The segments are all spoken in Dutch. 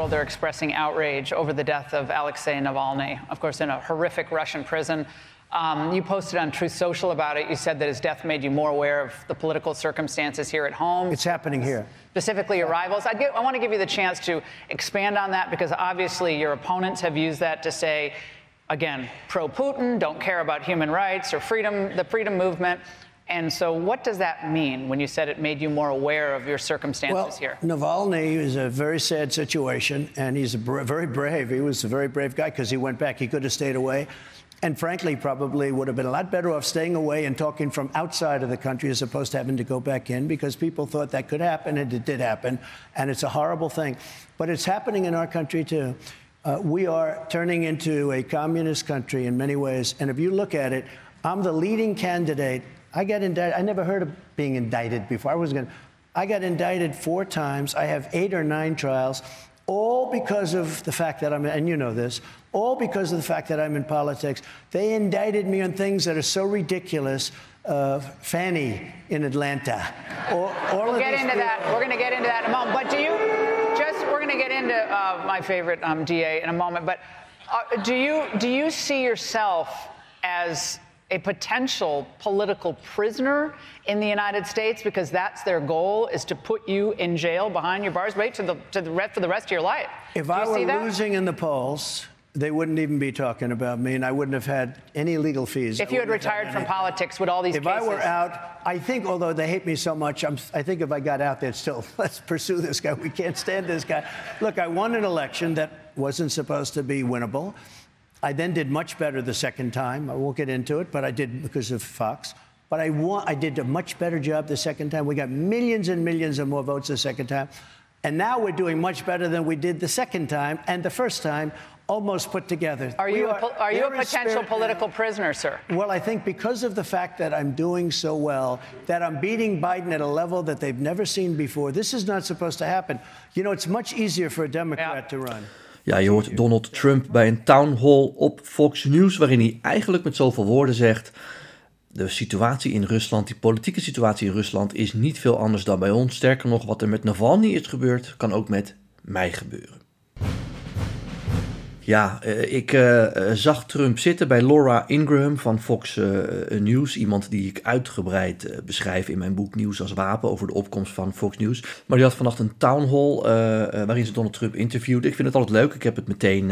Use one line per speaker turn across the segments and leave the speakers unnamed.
world are expressing outrage over the death of Alexei Navalny, of course, in a horrific Russian prison. Um, you posted on Truth Social about it. You said that his death made you more aware of the political circumstances here at home.
It's happening here.
Specifically, your rivals. I, I want to give you the chance to expand on that because obviously your opponents have used that to say, again, pro Putin, don't care about human rights or freedom, the freedom movement. And so, what does that mean when you said it made you more aware of your circumstances
well,
here?
Navalny is a very sad situation, and he's bra- very brave. He was a very brave guy because he went back. He could have stayed away. And frankly, probably would have been a lot better off staying away and talking from outside of the country as opposed to having to go back in because people thought that could happen, and it did happen. And it's a horrible thing. But it's happening in our country, too. Uh, we are turning into a communist country in many ways. And if you look at it, I'm the leading candidate. I got indicted. I never heard of being indicted before. I was going. To. I got indicted four times. I have eight or nine trials, all because of the fact that I'm. And you know this all because of the fact that I'm in politics. They indicted me on things that are so ridiculous. Uh, Fanny in Atlanta.
All, all we'll get into people. that. We're going to get into that in a moment. But do you just? We're going to get into uh, my favorite um, DA in a moment. But uh, do you do you see yourself as a potential political prisoner in the United States because that's their goal is to put you in jail behind your bars, right, to the to the for the rest of your life.
If I were losing in the polls, they wouldn't even be talking about me, and I wouldn't have had any legal fees.
If you had retired from politics, would all these
if
cases...
I were out, I think, although they hate me so much, I'm, i think if I got out, they'd still, let's pursue this guy. We can't stand this guy. Look, I won an election that wasn't supposed to be winnable. I then did much better the second time. I won't get into it, but I did because of Fox. But I, won, I did a much better job the second time. We got millions and millions of more votes the second time. And now we're doing much better than we did the second time and the first time almost put together.
Are you, are, a, are you a potential political prisoner, sir?
Well, I think because of the fact that I'm doing so well, that I'm beating Biden at a level that they've never seen before, this is not supposed to happen. You know, it's much easier for a Democrat yeah. to run.
Ja, je hoort Donald Trump bij een town hall op Fox News, waarin hij eigenlijk met zoveel woorden zegt: De situatie in Rusland, die politieke situatie in Rusland, is niet veel anders dan bij ons. Sterker nog, wat er met Navalny is gebeurd, kan ook met mij gebeuren. Ja, eh, ik uh, zag Trump zitten bij Laura Ingraham van Fox News. Iemand die ik uitgebreid beschrijf in mijn boek Nieuws als Wapen over de opkomst van Fox News. Maar die had vannacht een town hall waarin ze Donald Trump interviewde. Ik vind het altijd leuk. Ik heb het meteen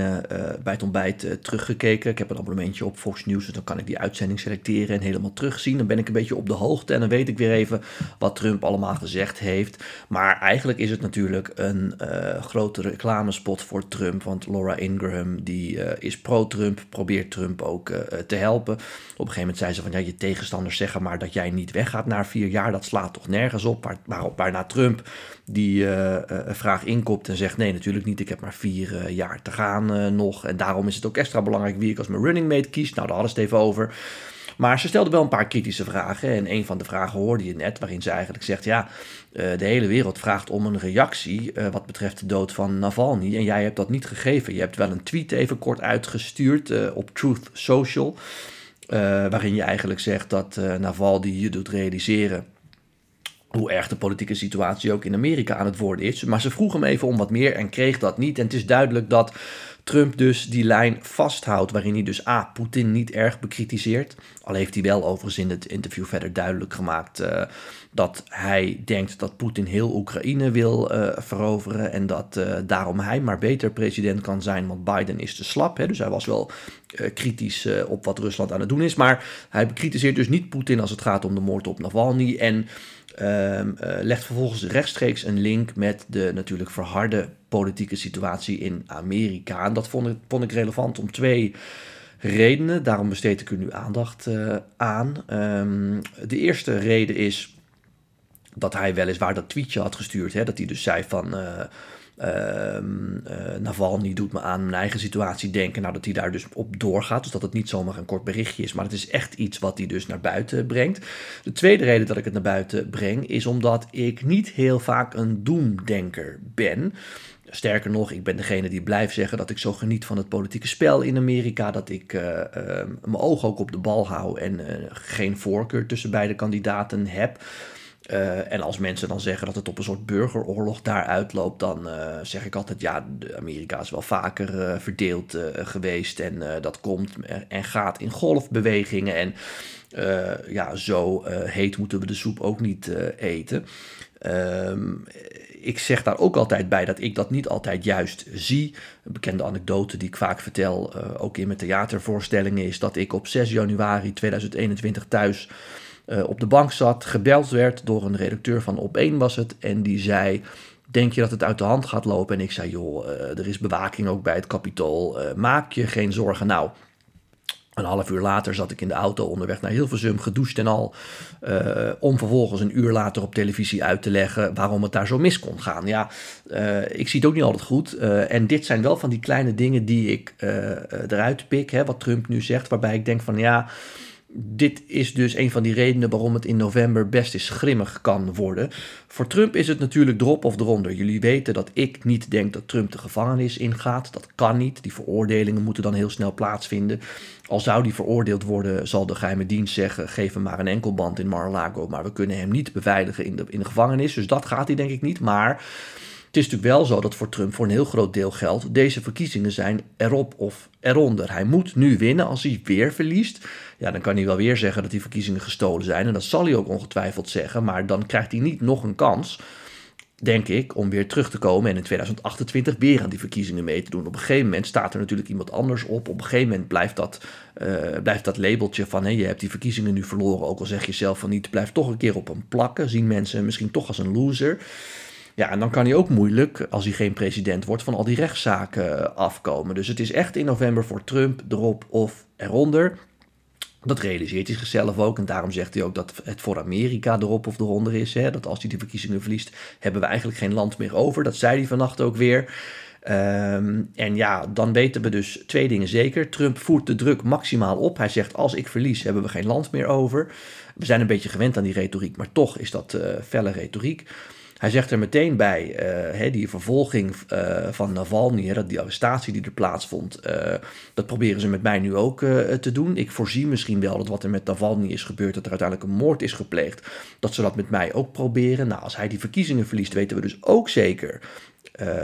bij het ontbijt teruggekeken. Ik heb een abonnementje op Fox News, dus dan kan ik die uitzending selecteren en helemaal terugzien. Dan ben ik een beetje op de hoogte en dan weet ik weer even wat Trump allemaal gezegd heeft. Maar eigenlijk is het natuurlijk een grote reclamespot voor Trump, want Laura Ingraham die uh, is pro-Trump, probeert Trump ook uh, te helpen. Op een gegeven moment zei ze van ja, je tegenstanders zeggen maar dat jij niet weggaat na vier jaar, dat slaat toch nergens op. Waar, waarop waarna Trump die uh, vraag inkopt en zegt nee, natuurlijk niet, ik heb maar vier jaar te gaan nog. En daarom is het ook extra belangrijk wie ik als mijn running mate kies. Nou, daar hadden ze het even over. Maar ze stelde wel een paar kritische vragen. En een van de vragen hoorde je net, waarin ze eigenlijk zegt: Ja, eh, de hele wereld vraagt om een reactie uh, wat betreft de dood van Navalny. En jij hebt dat niet gegeven. Je hebt wel een tweet even kort uitgestuurd uh, op Truth Social. waarin je eigenlijk zegt dat Navalny je doet realiseren hoe erg de politieke situatie ook in Amerika aan het worden is. Maar ze vroeg hem even om wat meer en kreeg dat niet. En het is duidelijk dat Trump dus die lijn vasthoudt, waarin hij dus A. Poetin niet erg bekritiseert. Al heeft hij wel overigens in het interview verder duidelijk gemaakt uh, dat hij denkt dat Poetin heel Oekraïne wil uh, veroveren. En dat uh, daarom hij maar beter president kan zijn, want Biden is te slap. Hè? Dus hij was wel kritisch op wat Rusland aan het doen is. Maar hij bekritiseert dus niet Poetin als het gaat om de moord op Navalny. En Um, legt vervolgens rechtstreeks een link met de natuurlijk verharde politieke situatie in Amerika. En dat vond ik, ik relevant om twee redenen. Daarom besteed ik er nu aandacht uh, aan. Um, de eerste reden is dat hij weliswaar dat tweetje had gestuurd. Hè, dat hij dus zei van... Uh, Navalny doet me aan mijn eigen situatie denken. Nou, dat hij daar dus op doorgaat. Dus dat het niet zomaar een kort berichtje is. Maar het is echt iets wat hij dus naar buiten brengt. De tweede reden dat ik het naar buiten breng. Is omdat ik niet heel vaak een doemdenker ben. Sterker nog, ik ben degene die blijft zeggen dat ik zo geniet van het politieke spel in Amerika. Dat ik uh, uh, mijn oog ook op de bal hou en uh, geen voorkeur tussen beide kandidaten heb. Uh, en als mensen dan zeggen dat het op een soort burgeroorlog daar uitloopt, dan uh, zeg ik altijd: ja, Amerika is wel vaker uh, verdeeld geweest en dat komt en gaat in golfbewegingen. En ja, zo heet moeten we de soep ook niet eten. Ehm, ik zeg daar ook altijd bij dat ik dat niet altijd juist zie. Een bekende anekdote die ik vaak vertel, ook in mijn theatervoorstellingen, is dat ik op 6 januari 2021 thuis uh, op de bank zat, gebeld werd door een redacteur van Op1 was het. En die zei, denk je dat het uit de hand gaat lopen? En ik zei, joh, uh, er is bewaking ook bij het kapitool. Uh, maak je geen zorgen. Nou, een half uur later zat ik in de auto onderweg naar Hilversum, gedoucht en al. Om vervolgens een uur later op televisie uit te leggen waarom het daar zo mis kon gaan. Ja, ik zie het ook niet altijd goed. En dit zijn wel van die kleine dingen die ik eruit pik, hè, wat Trump nu zegt, waarbij ik denk van ja dit is dus een van die redenen waarom het in november best eens grimmig kan worden. Voor Trump is het natuurlijk erop of eronder. Jullie weten dat ik niet denk dat Trump de gevangenis ingaat. Dat kan niet. Die veroordelingen moeten dan heel snel plaatsvinden. Al zou die veroordeeld worden, zal de geheime dienst zeggen: geef hem maar een enkelband in Mar-a-Lago. Maar we kunnen hem niet beveiligen in de, in de gevangenis. Dus dat gaat hij denk ik niet. Maar is natuurlijk wel zo dat voor Trump voor een heel groot deel geldt. Deze verkiezingen zijn erop of eronder. Hij moet nu winnen. Als hij weer verliest, ja, dan kan hij wel weer zeggen dat die verkiezingen gestolen zijn. En dat zal hij ook ongetwijfeld zeggen. Maar dan krijgt hij niet nog een kans, denk ik, om weer terug te komen en in 2028 weer aan die verkiezingen mee te doen. Op een gegeven moment staat er natuurlijk iemand anders op. Op een gegeven moment blijft dat, uh, blijft dat labeltje van hé, je hebt die verkiezingen nu verloren. Ook al zeg je zelf van niet, blijft toch een keer op hem plakken. Zien mensen misschien toch als een loser. Ja, en dan kan hij ook moeilijk, als hij geen president wordt, van al die rechtszaken afkomen. Dus het is echt in november voor Trump erop of eronder. Dat realiseert hij zichzelf ook. En daarom zegt hij ook dat het voor Amerika erop of eronder is. Hè? Dat als hij de verkiezingen verliest, hebben we eigenlijk geen land meer over. Dat zei hij vannacht ook weer. Um, en ja, dan weten we dus twee dingen zeker. Trump voert de druk maximaal op. Hij zegt: Als ik verlies, hebben we geen land meer over. We zijn een beetje gewend aan die retoriek, maar toch is dat uh, felle retoriek. Hij zegt er meteen bij, uh, die vervolging uh, van Navalny, dat die arrestatie die er plaatsvond, uh, dat proberen ze met mij nu ook te doen. Ik voorzie misschien wel dat wat er met Navalny is gebeurd, dat er uiteindelijk een moord is gepleegd, dat ze dat met mij ook proberen. Nou, als hij die verkiezingen verliest, weten we dus ook zeker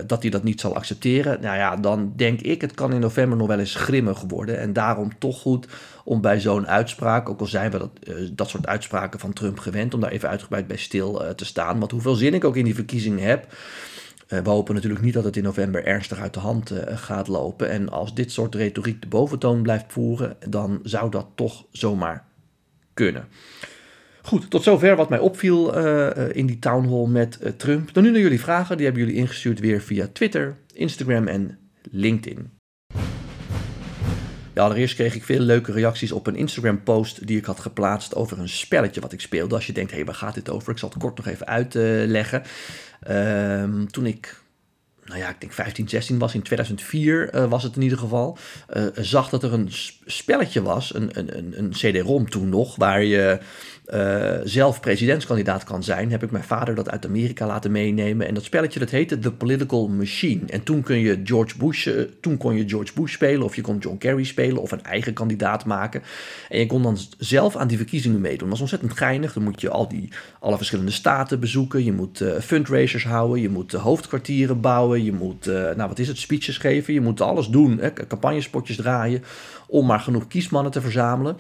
dat hij dat niet zal accepteren. Nou ja, dan denk ik, het kan in november nog wel eens grimmig worden. En daarom toch goed om bij zo'n uitspraak, ook al zijn we dat, uh, dat soort uitspraken van Trump gewend, om daar even uitgebreid bij stil uh, te staan. Want hoeveel zin ik ook in die verkiezingen heb. We hopen natuurlijk niet dat het in november ernstig uit de hand gaat lopen. En als dit soort retoriek de boventoon blijft voeren, dan zou dat toch zomaar kunnen. Goed, tot zover wat mij opviel in die town hall met Trump. Dan nu naar jullie vragen. Die hebben jullie ingestuurd weer via Twitter, Instagram en LinkedIn. Ja, allereerst kreeg ik veel leuke reacties op een Instagram-post die ik had geplaatst over een spelletje wat ik speelde. Als je denkt, hé, hey, waar gaat dit over? Ik zal het kort nog even uitleggen. Uh, toen ik nou ja, ik denk 15, 16 was, in 2004 uh, was het in ieder geval, uh, zag dat er een spelletje was, een, een, een CD-ROM toen nog, waar je zelf presidentskandidaat kan zijn, heb ik mijn vader dat uit Amerika laten meenemen. En dat spelletje dat heette The Political Machine. En toen, kun je George Bush, toen kon je George Bush spelen, of je kon John Kerry spelen, of een eigen kandidaat maken. En je kon dan zelf aan die verkiezingen meedoen. Dat was ontzettend geinig. Dan moet je al die, alle verschillende staten bezoeken. Je moet fundraisers houden, je moet hoofdkwartieren bouwen, je moet, nou wat is het, speeches geven. Je moet alles doen, hè, campagnespotjes draaien, om maar genoeg kiesmannen te verzamelen.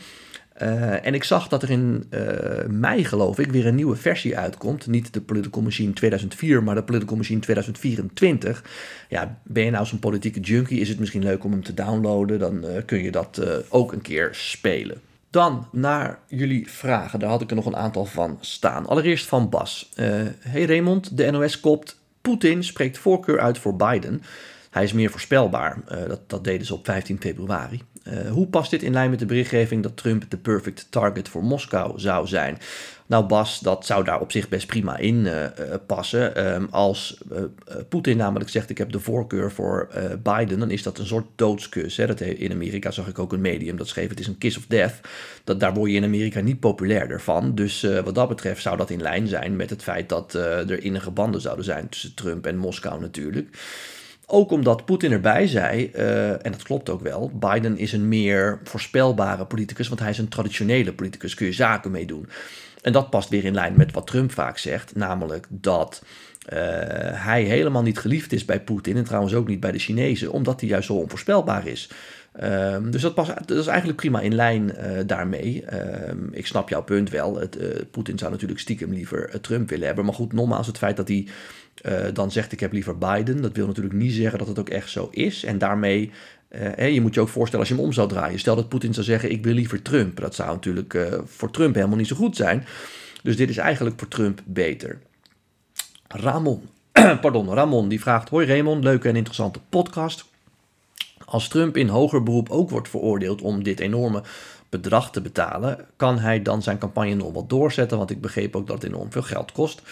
Uh, en ik zag dat er in uh, mei, geloof ik, weer een nieuwe versie uitkomt. Niet de Political Machine 2004, maar de Political Machine 2024. Ja, ben je nou zo'n politieke junkie, is het misschien leuk om hem te downloaden. Dan kun je dat ook een keer spelen. Dan naar jullie vragen. Daar had ik er nog een aantal van staan. Allereerst van Bas. hey Raymond, de NOS kopt. Poetin spreekt voorkeur uit voor Biden. Hij is meer voorspelbaar. dat, dat deden ze op 15 februari. Uh, hoe past dit in lijn met de berichtgeving dat Trump de perfect target voor Moskou zou zijn? Nou, Bas, dat zou daar op zich best prima in uh, passen. Um, als Poetin namelijk zegt: Ik heb de voorkeur voor Biden, dan is dat een soort doodskus. Hè? Dat in Amerika zag ik ook een medium dat schreef: Het is een kiss of death. Dat, daar word je in Amerika niet populairder van. Dus wat dat betreft zou dat in lijn zijn met het feit dat er innige banden zouden zijn tussen Trump en Moskou natuurlijk. Ook omdat Poetin erbij zei, uh, en dat klopt ook wel, Biden is een meer voorspelbare politicus, want hij is een traditionele politicus, kun je zaken mee doen. En dat past weer in lijn met wat Trump vaak zegt, namelijk dat uh, hij helemaal niet geliefd is bij Poetin en trouwens ook niet bij de Chinezen, omdat hij juist zo onvoorspelbaar is. Um, dus dat, past, dat is eigenlijk prima in lijn uh, daarmee. Um, ik snap jouw punt wel. Poetin zou natuurlijk stiekem liever Trump willen hebben. Maar goed, nogmaals, het feit dat hij dan zegt: Ik heb liever Biden. Dat wil natuurlijk niet zeggen dat het ook echt zo is. En daarmee je moet je ook voorstellen als je hem om zou draaien. Stel dat Poetin zou zeggen: Ik wil liever Trump. Dat zou natuurlijk uh, voor Trump helemaal niet zo goed zijn. Dus dit is eigenlijk voor Trump beter. Ramon, pardon, Ramon die vraagt: Hoi Raymond, leuke en interessante podcast. Als Trump in hoger beroep ook wordt veroordeeld om dit enorme bedrag te betalen, kan hij dan zijn campagne nog wat doorzetten? Want ik begreep ook dat het enorm veel geld kost.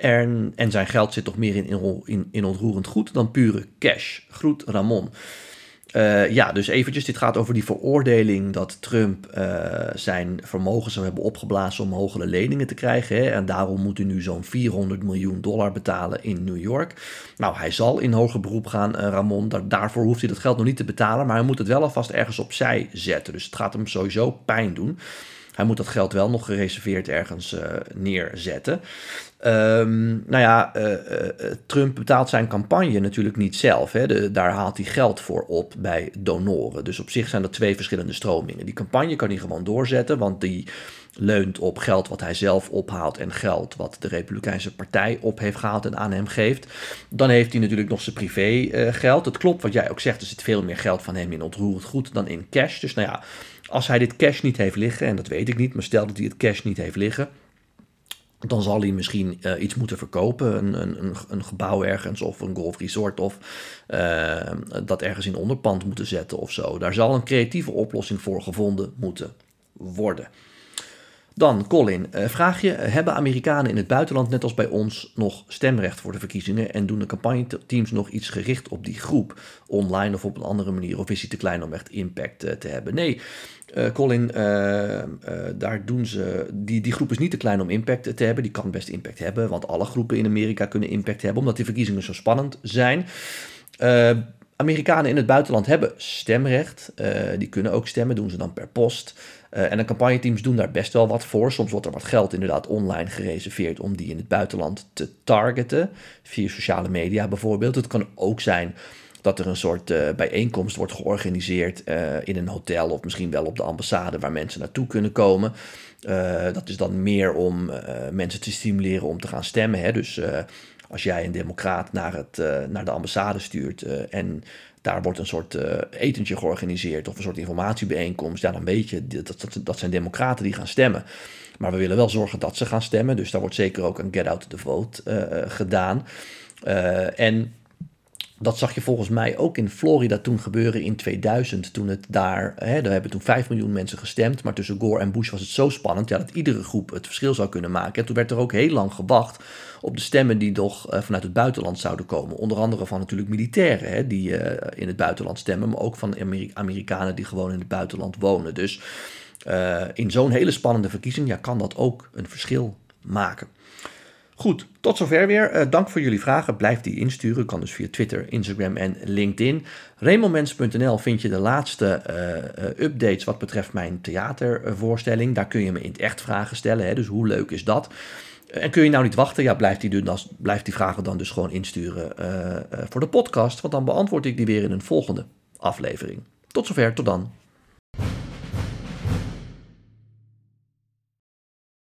En, en zijn geld zit toch meer in, in, in ontroerend goed dan pure cash. Groet Ramon. Uh, ja, dus eventjes, dit gaat over die veroordeling dat Trump uh, zijn vermogen zou hebben opgeblazen om hogere leningen te krijgen. Hè, en daarom moet hij nu zo'n 400 miljoen dollar betalen in New York. Nou, hij zal in hoger beroep gaan, uh, Ramon. Daar, daarvoor hoeft hij dat geld nog niet te betalen, maar hij moet het wel alvast ergens opzij zetten. Dus het gaat hem sowieso pijn doen. Hij moet dat geld wel nog gereserveerd ergens neerzetten. Um, nou ja, uh, uh, Trump betaalt zijn campagne natuurlijk niet zelf. Hè. Daar haalt hij geld voor op bij donoren. Dus op zich zijn er twee verschillende stromingen. Die campagne kan hij gewoon doorzetten, want die leunt op geld wat hij zelf ophaalt en geld wat de Republikeinse Partij op heeft gehaald en aan hem geeft. Dan heeft hij natuurlijk nog zijn privé geld. Het klopt wat jij ook zegt, er zit veel meer geld van hem in ontroerend goed dan in cash. Dus nou ja, als hij dit cash niet heeft liggen, en dat weet ik niet, maar stel dat hij het cash niet heeft liggen dan zal hij misschien uh, iets moeten verkopen, een, een, een, gebouw ergens of een golfresort of uh, dat ergens in onderpand moeten zetten of zo. Daar zal een creatieve oplossing voor gevonden moeten worden. Dan, Colin, uh, vraag je: hebben Amerikanen in het buitenland, net als bij ons, nog stemrecht voor de verkiezingen? En doen de campagneteams nog iets gericht op die groep, online of op een andere manier? Of is die te klein om echt impact te hebben? Nee, uh, Colin, uh, uh, daar doen ze. Die, die groep is niet te klein om impact te hebben. Die kan best impact hebben, want alle groepen in Amerika kunnen impact hebben, omdat die verkiezingen zo spannend zijn. Amerikanen in het buitenland hebben stemrecht. die kunnen ook stemmen, doen ze dan per post. en de campagneteams doen daar best wel wat voor. Soms wordt er wat geld inderdaad online gereserveerd om die in het buitenland te targeten. Via sociale media bijvoorbeeld. Het kan ook zijn dat er een soort uh, bijeenkomst wordt georganiseerd uh, in een hotel of misschien wel op de ambassade waar mensen naartoe kunnen komen. Uh, dat is dan meer om mensen te stimuleren om te gaan stemmen. Hè? Dus als jij een democraat naar, het, naar de ambassade stuurt en daar wordt een soort etentje georganiseerd of een soort informatiebijeenkomst, ja, dan weet je dat, dat, dat zijn democraten die gaan stemmen. Maar we willen wel zorgen dat ze gaan stemmen, dus daar wordt zeker ook een get out the vote gedaan. en dat zag je volgens mij ook in Florida toen gebeuren in 2000. Toen het daar, hè, daar hebben toen 5 miljoen mensen gestemd. Maar tussen Gore en Bush was het zo spannend ja, dat iedere groep het verschil zou kunnen maken. En toen werd er ook heel lang gewacht op de stemmen die toch uh, vanuit het buitenland zouden komen. Onder andere van natuurlijk militairen hè, die uh, in het buitenland stemmen. Maar ook van Ameri Amerikanen die gewoon in het buitenland wonen. Dus uh, in zo'n hele spannende verkiezing ja, kan dat ook een verschil maken. Goed, tot zover weer. Uh, dank voor jullie vragen. Blijf die insturen. Kan dus via Twitter, Instagram en LinkedIn. Remelmens.nl vind je de laatste uh, updates wat betreft mijn theatervoorstelling. Daar kun je me in het echt vragen stellen. Hè? Dus hoe leuk is dat? En kun je nou niet wachten? Ja, blijf die, dus, blijf die vragen dan dus gewoon insturen voor de podcast. Want dan beantwoord ik die weer in een volgende aflevering. Tot zover, tot dan.